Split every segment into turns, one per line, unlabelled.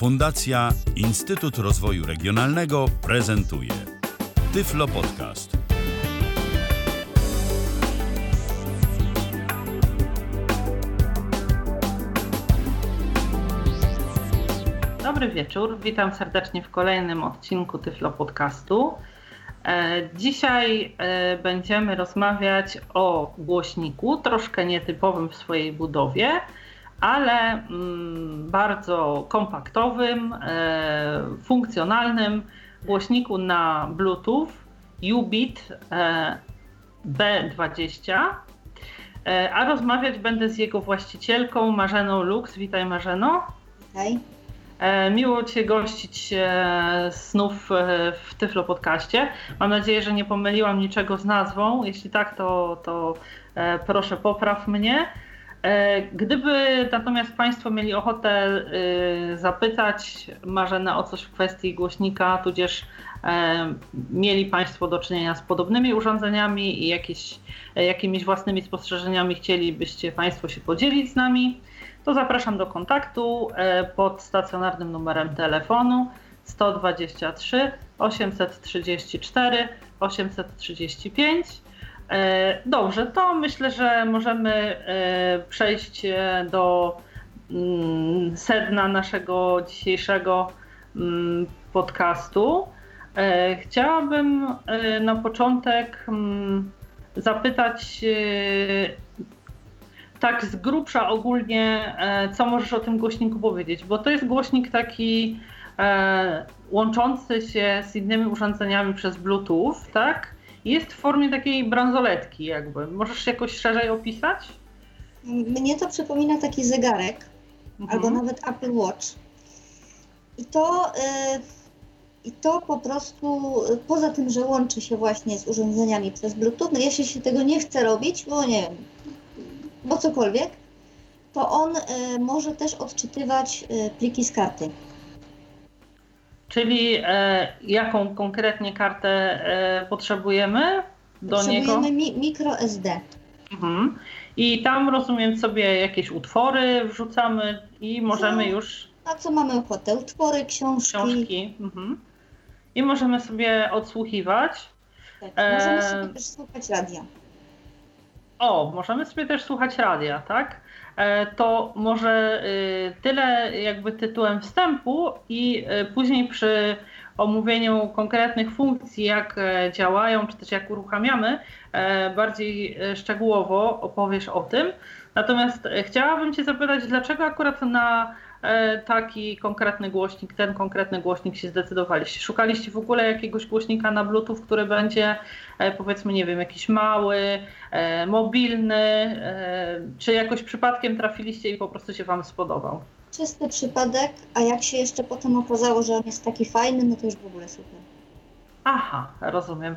Fundacja Instytut Rozwoju Regionalnego prezentuje Tyflo Podcast.
Dobry wieczór, witam serdecznie w kolejnym odcinku Tyflo Podcastu. E, dzisiaj e, będziemy rozmawiać o głośniku, troszkę nietypowym w swojej budowie, ale mm, bardzo kompaktowym, e, funkcjonalnym głośniku na Bluetooth UBIT B20. A rozmawiać będę z jego właścicielką Marzeną Lux. Witaj Marzeno.
Witaj.
E, miło Cię gościć e, znów e, w Tyflo Podcaście. Mam nadzieję, że nie pomyliłam niczego z nazwą. Jeśli tak, to, to proszę popraw mnie. Gdyby natomiast Państwo mieli ochotę zapytać Marzenę o coś w kwestii głośnika, tudzież mieli Państwo do czynienia z podobnymi urządzeniami i jakieś, jakimiś własnymi spostrzeżeniami chcielibyście Państwo się podzielić z nami, to zapraszam do kontaktu e, pod stacjonarnym numerem telefonu 123 834 835. Dobrze, to myślę, że możemy e, przejść do mm, sedna naszego dzisiejszego mm, podcastu. E, chciałabym na początek mm, zapytać tak z grubsza ogólnie, e, co możesz o tym głośniku powiedzieć? Bo to jest głośnik taki e, łączący się z innymi urządzeniami przez Bluetooth, tak? Jest w formie takiej bransoletki jakby. Możesz jakoś szerzej opisać?
Mnie to przypomina taki zegarek, mhm. albo nawet Apple Watch. I to, yy, I to po prostu, poza tym, że łączy się właśnie z urządzeniami przez Bluetooth, no jeśli się tego nie chce robić, bo nie wiem, bo cokolwiek, to on y, może też odczytywać y, pliki z karty.
Czyli e, jaką konkretnie kartę e, potrzebujemy
do potrzebujemy niego? Potrzebujemy mi mikro SD.
Mhm. I tam rozumiem sobie jakieś utwory wrzucamy i możemy co, już.
A co mamy ochotę? Utwory, książki.
Książki. Mhm. I możemy sobie odsłuchiwać.
Tak, możemy e, sobie też słuchać radia.
O, możemy sobie też słuchać radia, tak? E, to może y, tyle jakby tytułem wstępu i y, później przy omówieniu konkretnych funkcji, jak e, działają, czy też jak uruchamiamy, e, bardziej szczegółowo opowiesz o tym. Natomiast chciałabym Cię zapytać, dlaczego akurat na E, taki konkretny głośnik, ten konkretny głośnik się zdecydowaliście? Szukaliście w ogóle jakiegoś głośnika na Bluetooth, który będzie e, powiedzmy, nie wiem, jakiś mały, e, mobilny, czy jakoś przypadkiem trafiliście i po prostu się Wam spodobał?
Czysty przypadek, a jak się jeszcze potem okazało, że on jest taki fajny, no to już w ogóle super.
Aha, rozumiem.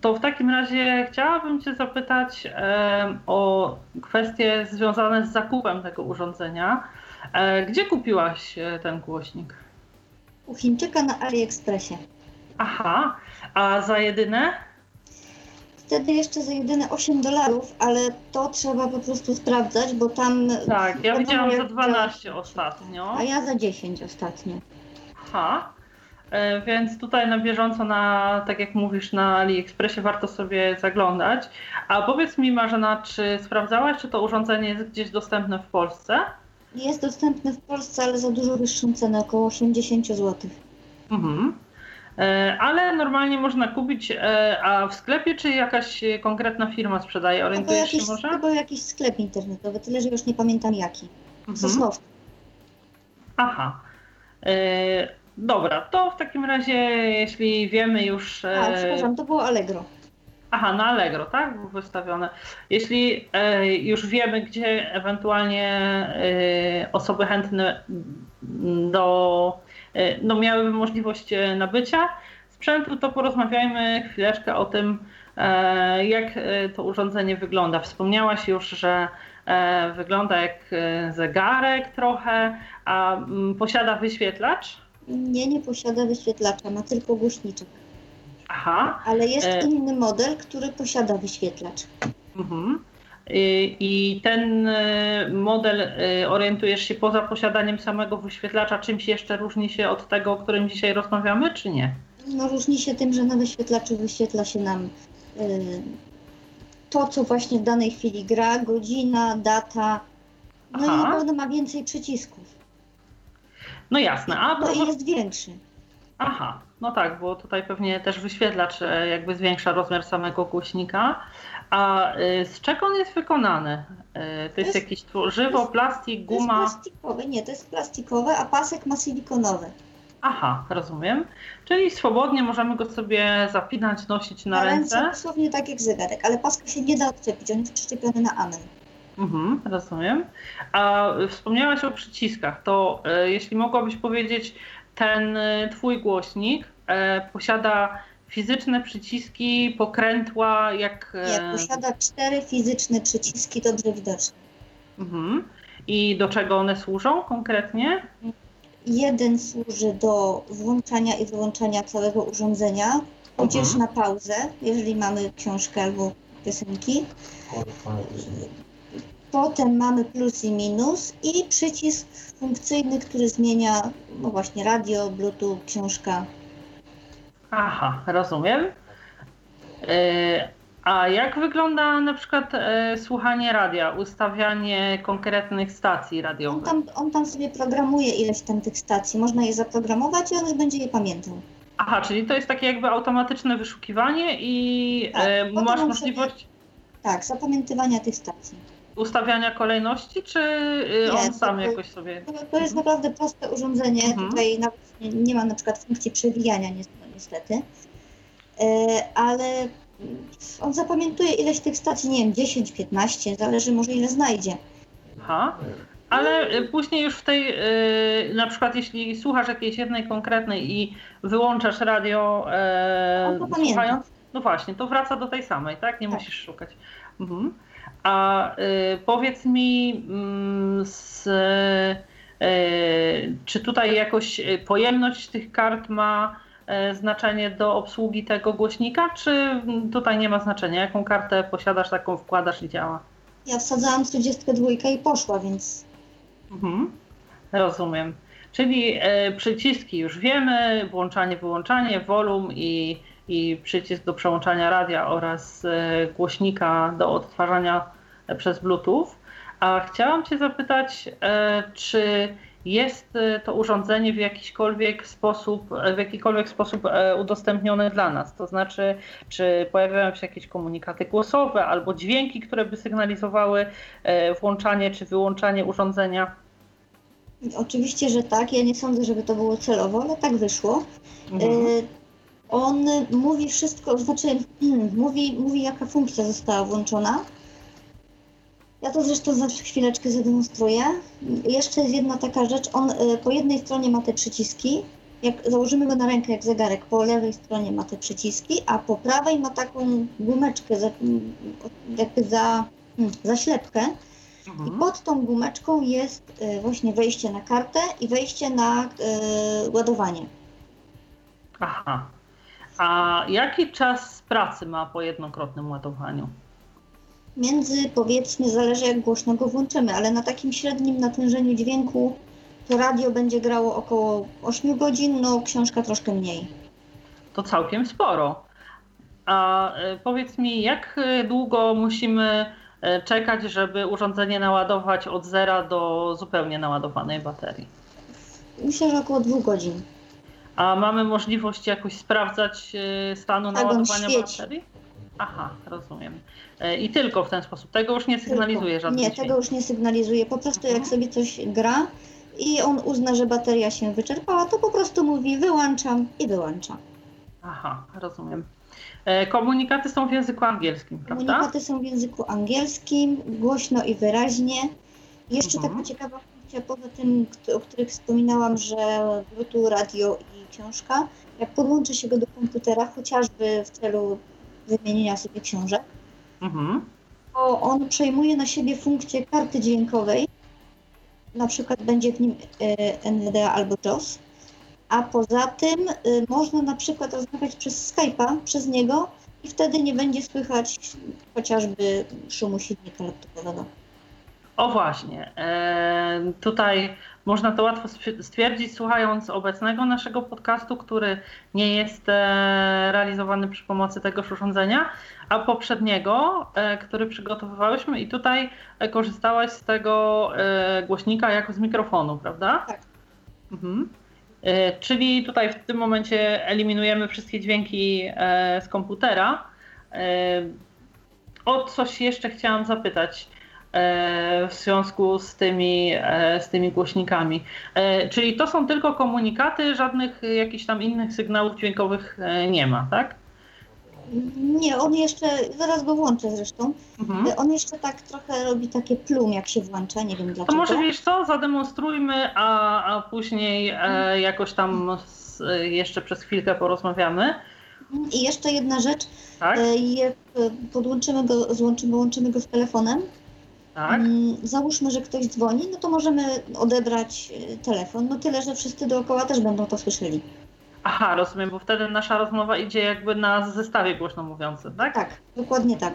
To w takim razie chciałabym Cię zapytać o kwestie związane z zakupem tego urządzenia. E, gdzie kupiłaś e, ten głośnik?
U Chińczyka na AliExpressie.
Aha, a za jedyne?
Wtedy jeszcze za jedyne 8 dolarów, ale to trzeba po prostu sprawdzać, bo tam.
Tak, ja widziałam za 12 ostatnio.
A ja za 10 ostatnio.
Aha. E, więc tutaj na bieżąco, na, tak jak mówisz, na AliExpressie warto sobie zaglądać. A powiedz mi Marzena, czy sprawdzałaś, czy to urządzenie jest gdzieś dostępne w Polsce?
Jest dostępne w Polsce, ale za dużo wyższą cenę, około 80 zł. Mhm.
E, ale normalnie można kupić, e, a w sklepie czy jakaś konkretna firma sprzedaje? Orientujesz
jakiś,
się może?
Chyba jakiś sklep internetowy, tyle że już nie pamiętam jaki. Mhm.
Aha. Dobra, to w takim razie, jeśli wiemy już.
A, e, przepraszam, to było Allegro.
Aha, na Allegro, tak? Było wystawione. Jeśli e, już wiemy, gdzie ewentualnie e, osoby chętne do, no miałyby możliwość nabycia sprzętu, to porozmawiajmy chwileczkę o tym, jak to urządzenie wygląda. Wspomniałaś już, że wygląda jak zegarek trochę, a posiada wyświetlacz.
Nie, nie posiada wyświetlacza, ma tylko głośniczek.
Aha.
Ale jest e... inny model, który posiada wyświetlacz. Mhm.
I ten model orientujesz się poza posiadaniem samego wyświetlacza, czymś jeszcze różni się od tego, o którym dzisiaj rozmawiamy, czy nie?
No, różni się tym, że na wyświetlaczu wyświetla się nam to, co właśnie w danej chwili gra, godzina, data. No Aha. i naprawdę ma więcej przycisków.
No jasne. A
no i jest większy.
Aha, no tak, bo tutaj pewnie też wyświetlacz e, jakby zwiększa rozmiar samego głośnika. A e, z czego on jest wykonany? E, to, jest, jest jakieś tworzywo, plastik, guma?
To jest plastikowe, nie, to jest plastikowe, a pasek ma silikonowy.
Aha, rozumiem. Czyli swobodnie możemy go sobie zapinać, nosić na,
na
ręce.
ręce. Dosłownie tak jak zegarek, ale paska się nie da odczepić, on jest przyczepiony na amen.
Mhm, rozumiem. A wspomniałaś o przyciskach, to e, jeśli mogłabyś powiedzieć, ten e, twój głośnik e, posiada fizyczne przyciski, pokrętła, jak...
Nie, posiada cztery fizyczne przyciski, dobrze widoczne.
Mhm. I do czego one służą konkretnie?
Jeden służy do włączania i wyłączania całego urządzenia, tudzież mhm. na pauzę, jeżeli mamy książkę albo piosenki. Potem mamy plus i minus i przycisk funkcyjny, który zmienia no właśnie radio, bluetooth, książka.
Aha, rozumiem. E, a jak wygląda na przykład e, słuchanie radia, ustawianie konkretnych stacji radiowych?
On tam, on tam sobie programuje ileś tam tych stacji. Można je zaprogramować i on będzie je pamiętał.
Aha, czyli to jest takie jakby automatyczne wyszukiwanie i tak, e, masz możliwość. Sobie,
tak, zapamiętywania tych stacji.
Ustawiania kolejności, czy y, nie, on sam to, jakoś sobie.
To, jest naprawdę proste urządzenie. Mhm. Tutaj nawet nie, nie, ma na przykład funkcji przewijania, niestety. E, ale on zapamiętuje ileś tych stacji, nie wiem, 10, 15, zależy może ile znajdzie.
Aha. Ale y, później już w tej, yy, na przykład jeśli słuchasz jakiejś jednej konkretnej i wyłączasz radio,
yy, słuchając,
no właśnie, to wraca do tej samej, tak? Nie tak. musisz szukać. Mhm. A yy, powiedz mi, z, y, czy tutaj jakoś pojemność tych kart ma E, znaczenie do obsługi tego głośnika, czy tutaj nie ma znaczenia? Jaką kartę posiadasz, taką wkładasz i działa?
Ja wsadzałam 32 i poszła, więc.
Mhm. Rozumiem. Czyli e, przyciski już wiemy, włączanie, wyłączanie, wolum i, i przycisk do przełączania radia oraz e, głośnika do odtwarzania przez Bluetooth. A chciałam Cię zapytać, e, czy jest e, to urządzenie w jakikolwiek sposób, w jakikolwiek sposób e, udostępnione dla nas. To znaczy, czy pojawiają się jakieś komunikaty głosowe albo dźwięki, które by sygnalizowały e, włączanie czy wyłączanie urządzenia?
Oczywiście, że tak. Ja nie sądzę, żeby to było celowo, ale tak wyszło. Mhm. On mówi wszystko, znaczy mówi, mówi jaka funkcja została włączona ja to zresztą za chwileczkę zademonstruję. Jeszcze jest jedna taka rzecz. On y, po jednej stronie ma te przyciski. Jak założymy go na rękę jak zegarek, po lewej stronie ma te przyciski, a po prawej ma taką gumeczkę za, jakby za, hmm, za ślepkę. Mhm. I pod tą gumeczką jest y, właśnie wejście na kartę i wejście na y, ładowanie.
Aha. A jaki czas pracy ma po jednokrotnym ładowaniu?
między powiedzmy, zależy jak głośno go włączymy, ale na takim średnim natężeniu dźwięku to radio będzie grało około 8 godzin, no książka troszkę mniej.
To całkiem sporo. A e, powiedz mi, jak e, długo musimy e, czekać, żeby urządzenie naładować od zera do zupełnie naładowanej baterii?
Myślę, że około dwóch godzin.
A mamy możliwość jakoś sprawdzać stanu tak, naładowania baterii? Aha, rozumiem. E, I tylko w ten sposób. Tego już nie sygnalizuje żadnych
Nie, tego już nie sygnalizuje. Po prostu jak sobie coś gra i on uzna, że bateria się wyczerpała, to po prostu mówi wyłączam i wyłącza.
Aha, rozumiem. E, komunikaty są w języku angielskim, prawda?
Komunikaty są w języku angielskim, głośno i wyraźnie. Jeszcze mhm. taka ciekawa funkcja, poza tym, o których wspominałam, że Bluetooth, radio i książka, jak podłączy się go do komputera, chociażby w celu wymienienia sobie książek, mhm. to on przejmuje na siebie funkcję karty dźwiękowej. Na przykład będzie w nim e, NVDA albo JOS. A poza tym y, można na przykład rozmawiać przez Skype'a, przez niego i wtedy nie będzie słychać chociażby szumu silnika laptopowego.
O właśnie, e, tutaj można to łatwo stwierdzić, słuchając obecnego naszego podcastu, który nie jest e, realizowany przy pomocy tegoż urządzenia, a poprzedniego, e, który przygotowywałyśmy i tutaj korzystałaś z tego głośnika jako z mikrofonu, prawda?
Tak.
Mhm. Czyli tutaj w tym momencie eliminujemy wszystkie dźwięki z komputera. O coś jeszcze chciałam zapytać. E, w związku z tymi, e, z tymi głośnikami. E, czyli to są tylko komunikaty, żadnych jakichś tam innych sygnałów dźwiękowych nie ma, tak?
Nie, on jeszcze, zaraz go włączę zresztą, mhm. on jeszcze tak trochę robi takie plum, jak się włącza, nie wiem dlaczego.
To może wiesz co, zademonstrujmy, a, a później e, jakoś tam z, jeszcze przez chwilkę porozmawiamy.
I jeszcze jedna rzecz, tak? e, podłączymy go, złączymy, łączymy go z telefonem, tak. Mm, załóżmy, że ktoś dzwoni, no to możemy odebrać y, telefon. No tyle, że wszyscy dookoła też będą to słyszeli.
Aha, rozumiem, bo wtedy nasza rozmowa idzie jakby na zestawie głośno mówiącym, tak?
Tak, dokładnie tak.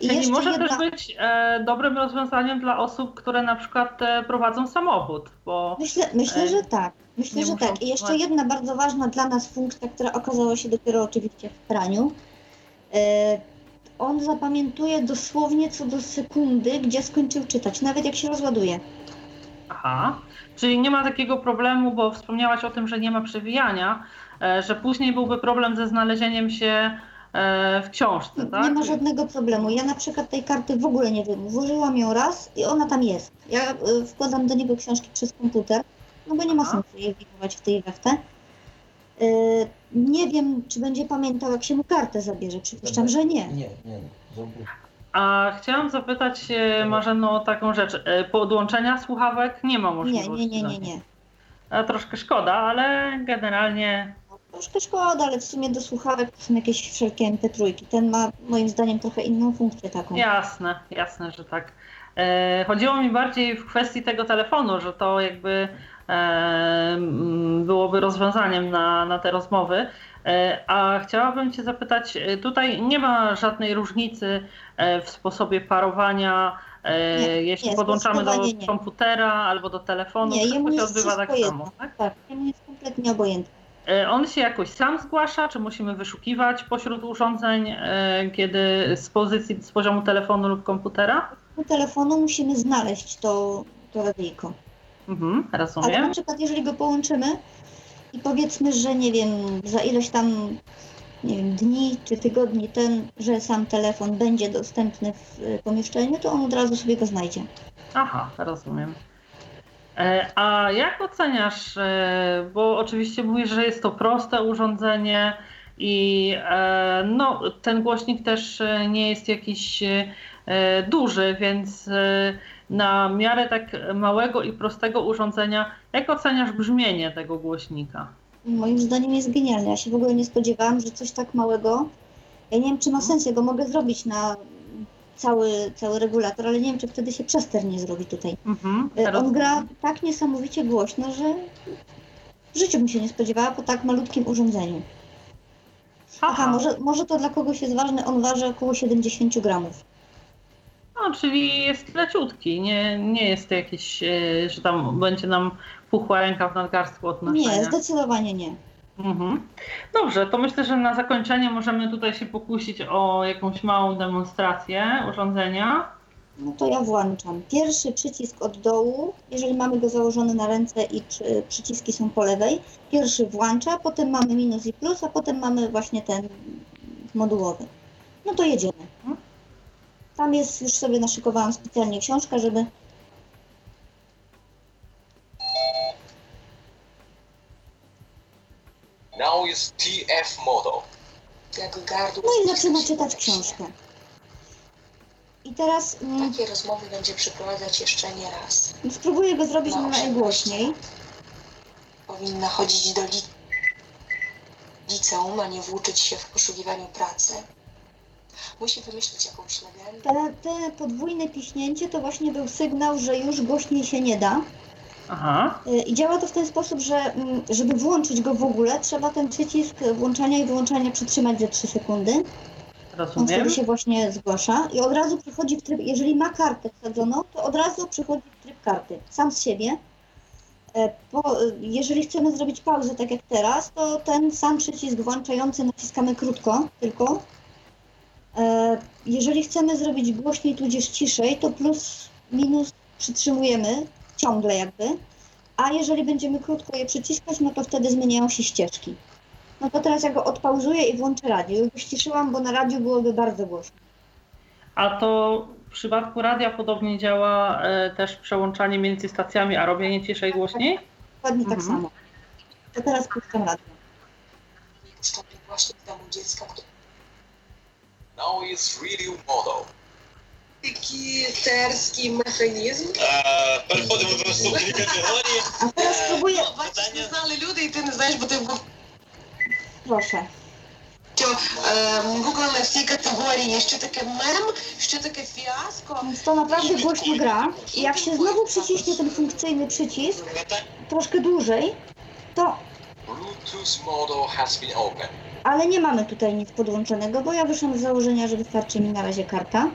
I Czyli może jedna... też być e, dobrym rozwiązaniem dla osób, które na przykład e, prowadzą samochód, bo...
Myślę, myślę e, że tak. Myślę, że tak. I jeszcze jedna bardzo ważna dla nas funkcja, która okazała się dopiero oczywiście w praniu. On zapamiętuje dosłownie co do sekundy, gdzie skończył czytać, nawet jak się rozładuje.
Aha, czyli nie ma takiego problemu, bo wspomniałaś o tym, że nie ma przewijania, e, że później byłby problem ze znalezieniem się e, w książce, tak?
Nie ma żadnego problemu. Ja na przykład tej karty w ogóle nie wiem. Włożyłam ją raz i ona tam jest. Ja e, wkładam do niego książki przez komputer, no bo nie ma sensu jej wikować w tej wechtę. Nie wiem, czy będzie pamiętał, jak się mu kartę zabierze. Przypuszczam, że nie.
Nie, nie.
A chciałam zapytać Marzeno o taką rzecz. E, podłączenia słuchawek nie ma możliwości.
Nie, nie, nie, nie. nie.
A troszkę szkoda, ale generalnie.
No, troszkę szkoda, ale w sumie do słuchawek to są jakieś wszelkie MP3. Ten ma moim zdaniem trochę inną funkcję taką.
Jasne, jasne, że tak. E, chodziło mi bardziej w kwestii tego telefonu, że to jakby byłoby rozwiązaniem na, na te rozmowy. E, a chciałabym Cię zapytać, e, tutaj nie ma żadnej różnicy e, w sposobie parowania, nie, jeśli nie, podłączamy do nie. komputera albo do telefonu,
nie,
wszystko
się
odbywa tak
samo. Tak, tak jest kompletnie obojętny.
On się jakoś sam zgłasza, czy musimy wyszukiwać pośród urządzeń, kiedy z pozycji, z poziomu telefonu lub komputera?
Z telefonu musimy znaleźć to, to radyjko.
Mhm, rozumiem.
Ale na przykład jeżeli go połączymy i powiedzmy, że nie wiem, za ileś tam nie wiem, dni czy tygodni ten, że sam telefon będzie dostępny w y, pomieszczeniu, to on od razu sobie go znajdzie.
Aha, rozumiem. E, a jak oceniasz, e, bo oczywiście mówisz, że jest to proste urządzenie i e, no, ten głośnik też nie jest jakiś duży, więc na miarę tak małego i prostego urządzenia, jak oceniasz brzmienie tego głośnika?
Moim zdaniem jest genialny. Ja się w ogóle nie spodziewałam, że coś tak małego. Ja nie wiem, czy ma sens, ja go mogę zrobić na cały, cały regulator, ale nie wiem, czy wtedy się przester nie zrobi tutaj. Mhm, On gra tak niesamowicie głośno, że w życiu bym się nie spodziewała po tak malutkim urządzeniu. Aha, Aha może, może to dla kogoś jest ważne, on waży około 70 gramów.
No, czyli jest leciutki, nie, nie jest to jakiś, e, że tam będzie nam puchła ręka w nadgarstku od noszenia.
Nie, zdecydowanie nie.
Mhm. Dobrze, to myślę, że na zakończenie możemy tutaj się pokusić o jakąś małą demonstrację urządzenia.
No to ja włączam. Pierwszy przycisk od dołu, jeżeli mamy go założony na ręce i przyciski są po lewej, pierwszy włącza, potem mamy minus i plus, a potem mamy właśnie ten modułowy. No to jedziemy. Mhm. Tam jest, już sobie naszykowałam specjalnie książkę, żeby
Now is TF model.
No i zaczyna czytać książkę. I teraz
mm, Takie rozmowy będzie przeprowadzać jeszcze nie raz.
spróbuję go zrobić na najgłośniej.
Powinna chodzić do li- liceum, a nie włóczyć się w poszukiwaniu pracy. Musi wymyślić jakąś legendę.
Te, te podwójne piśnięcie to właśnie był sygnał, że już głośniej się nie da.
Aha.
Y, I działa to w ten sposób, że mm, żeby włączyć go w ogóle, trzeba ten przycisk włączania i wyłączania przytrzymać ze 3 sekundy. On
Rozumiem.
wtedy się właśnie zgłasza i od razu przychodzi w tryb, jeżeli ma kartę wsadzoną, to od razu przychodzi w tryb karty, sam z siebie. E, Po, jeżeli chcemy zrobić pauzę, tak jak teraz, to ten sam przycisk włączający naciskamy krótko tylko. E, Jeżeli chcemy zrobić głośniej tudzież ciszej, to plus, minus przytrzymujemy ciągle jakby. A jeżeli będziemy krótko je przyciskać, no to wtedy zmieniają się ścieżki. No to teraz ja go odpauzuję i włączę radio. Już ściszyłam, bo na radiu byłoby bardzo głośno.
A to w przypadku radia podobnie działa e, też przełączanie między stacjami, a robienie ciszej głośniej?
Dokładnie tak
Mhm.
samo. To teraz puszczam radio.
Wstąpię właśnie w domu dziecka, które
Now is radio model.
Який терський механізм.
Е, Переходимо до наступної категорії.
A teraz
Е,
spróbuję,
ну,
Бачиш, не знали люди, і ти не знаєш, бо ти був
proszę.
що е, всі категорії, що таке мем, що таке фіаско.
Więc to naprawdę głośno gra. I jak się znowu przyciśnie ten funkcyjny przycisk, troszkę dłużej, to...
Bluetooth model has been opened.
Ale nie mamy tutaj nic podłączonego, bo ja wyszłam z założenia, że wystarczy mi na razie karta.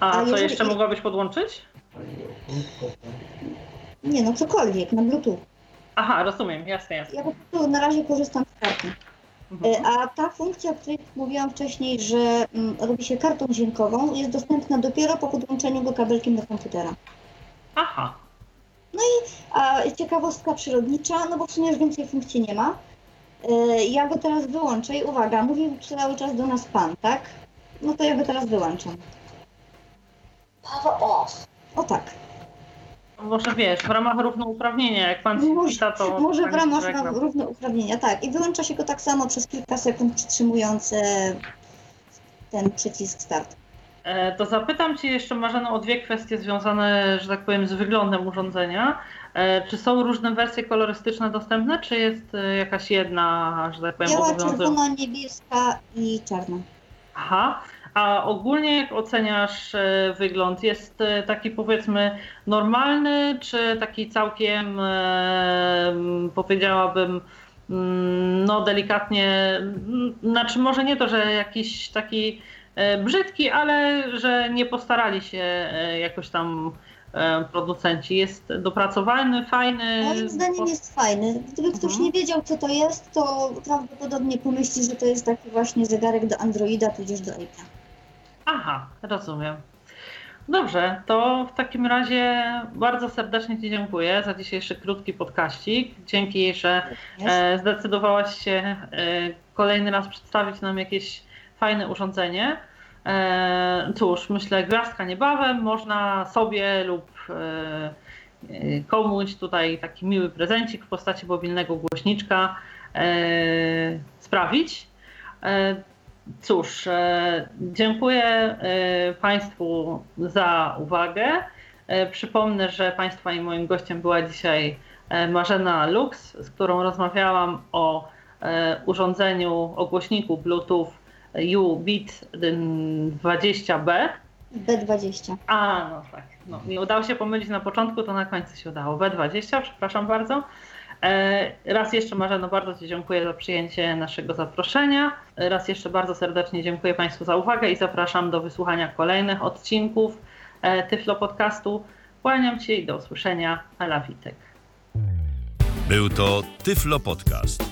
A
A
co
jeżeli-
jeszcze mogłabyś podłączyć?
Nie no, cokolwiek, na Bluetooth.
Aha, rozumiem, jasne, jasne.
Ja po prostu na razie korzystam z karty.
Mhm.
E, A ta funkcja, o której mówiłam wcześniej, że mm, robi się kartą dźwiękową, jest dostępna dopiero po podłączeniu go kabelkiem do komputera.
Aha,
A ciekawostka przyrodnicza, no bo w sumie już więcej funkcji nie ma. E, Ja go teraz wyłączę i uwaga, mówił cały czas do nas pan, tak? No to ja go teraz wyłączam.
power off.
O tak.
może wiesz, w ramach równouprawnienia, jak pan się
Może-
pyta, to...
Może w ramach równouprawnienia, tak. I wyłącza się go tak samo przez kilka sekund przytrzymując e, ten przycisk start.
E, To zapytam Cię jeszcze, Marzeno, o dwie kwestie związane, że tak powiem, z wyglądem urządzenia. E, Czy są różne wersje kolorystyczne dostępne, czy jest e, jakaś jedna, że tak powiem,
Biała, czerwona, niebieska i czarna.
Aha. A ogólnie jak oceniasz wygląd? Jest taki powiedzmy normalny, czy taki całkiem powiedziałabym mm, no delikatnie, znaczy może nie to, że jakiś taki brzydki, ale że nie postarali się e, jakoś tam e, producenci. Jest dopracowany, fajny.
Moim zdaniem jest fajny. Gdyby ktoś
Mhm.
nie wiedział, co to jest, to prawdopodobnie pomyśli, że to jest taki właśnie zegarek do Androida, tudzież do Apple'a.
Aha, rozumiem. Dobrze, to w takim razie bardzo serdecznie Ci dziękuję za dzisiejszy krótki podkaścik. Dzięki, że e, zdecydowałaś się e, kolejny raz przedstawić nam jakieś fajne urządzenie. E, cóż, myślę, gwiazdka niebawem można sobie lub e, e, komuś tutaj taki miły prezencik w postaci mobilnego głośniczka e, sprawić. E, Cóż, e, dziękuję Państwu za uwagę. Przypomnę, że Państwa i moim gościem była dzisiaj Marzena Lux, z którą rozmawiałam o urządzeniu, o głośniku Bluetooth U-Bit 20B.
B20.
A, no tak. No, mi udało się pomylić na początku, to na końcu się udało. B20, przepraszam bardzo. E, Raz jeszcze Marzeno, bardzo Ci dziękuję za przyjęcie naszego zaproszenia. Raz jeszcze bardzo serdecznie dziękuję Państwu za uwagę i zapraszam do wysłuchania kolejnych odcinków e, Tyflo Podcastu. Kłaniam się i do usłyszenia. Ela Witek.
Był to Tyflo Podcast.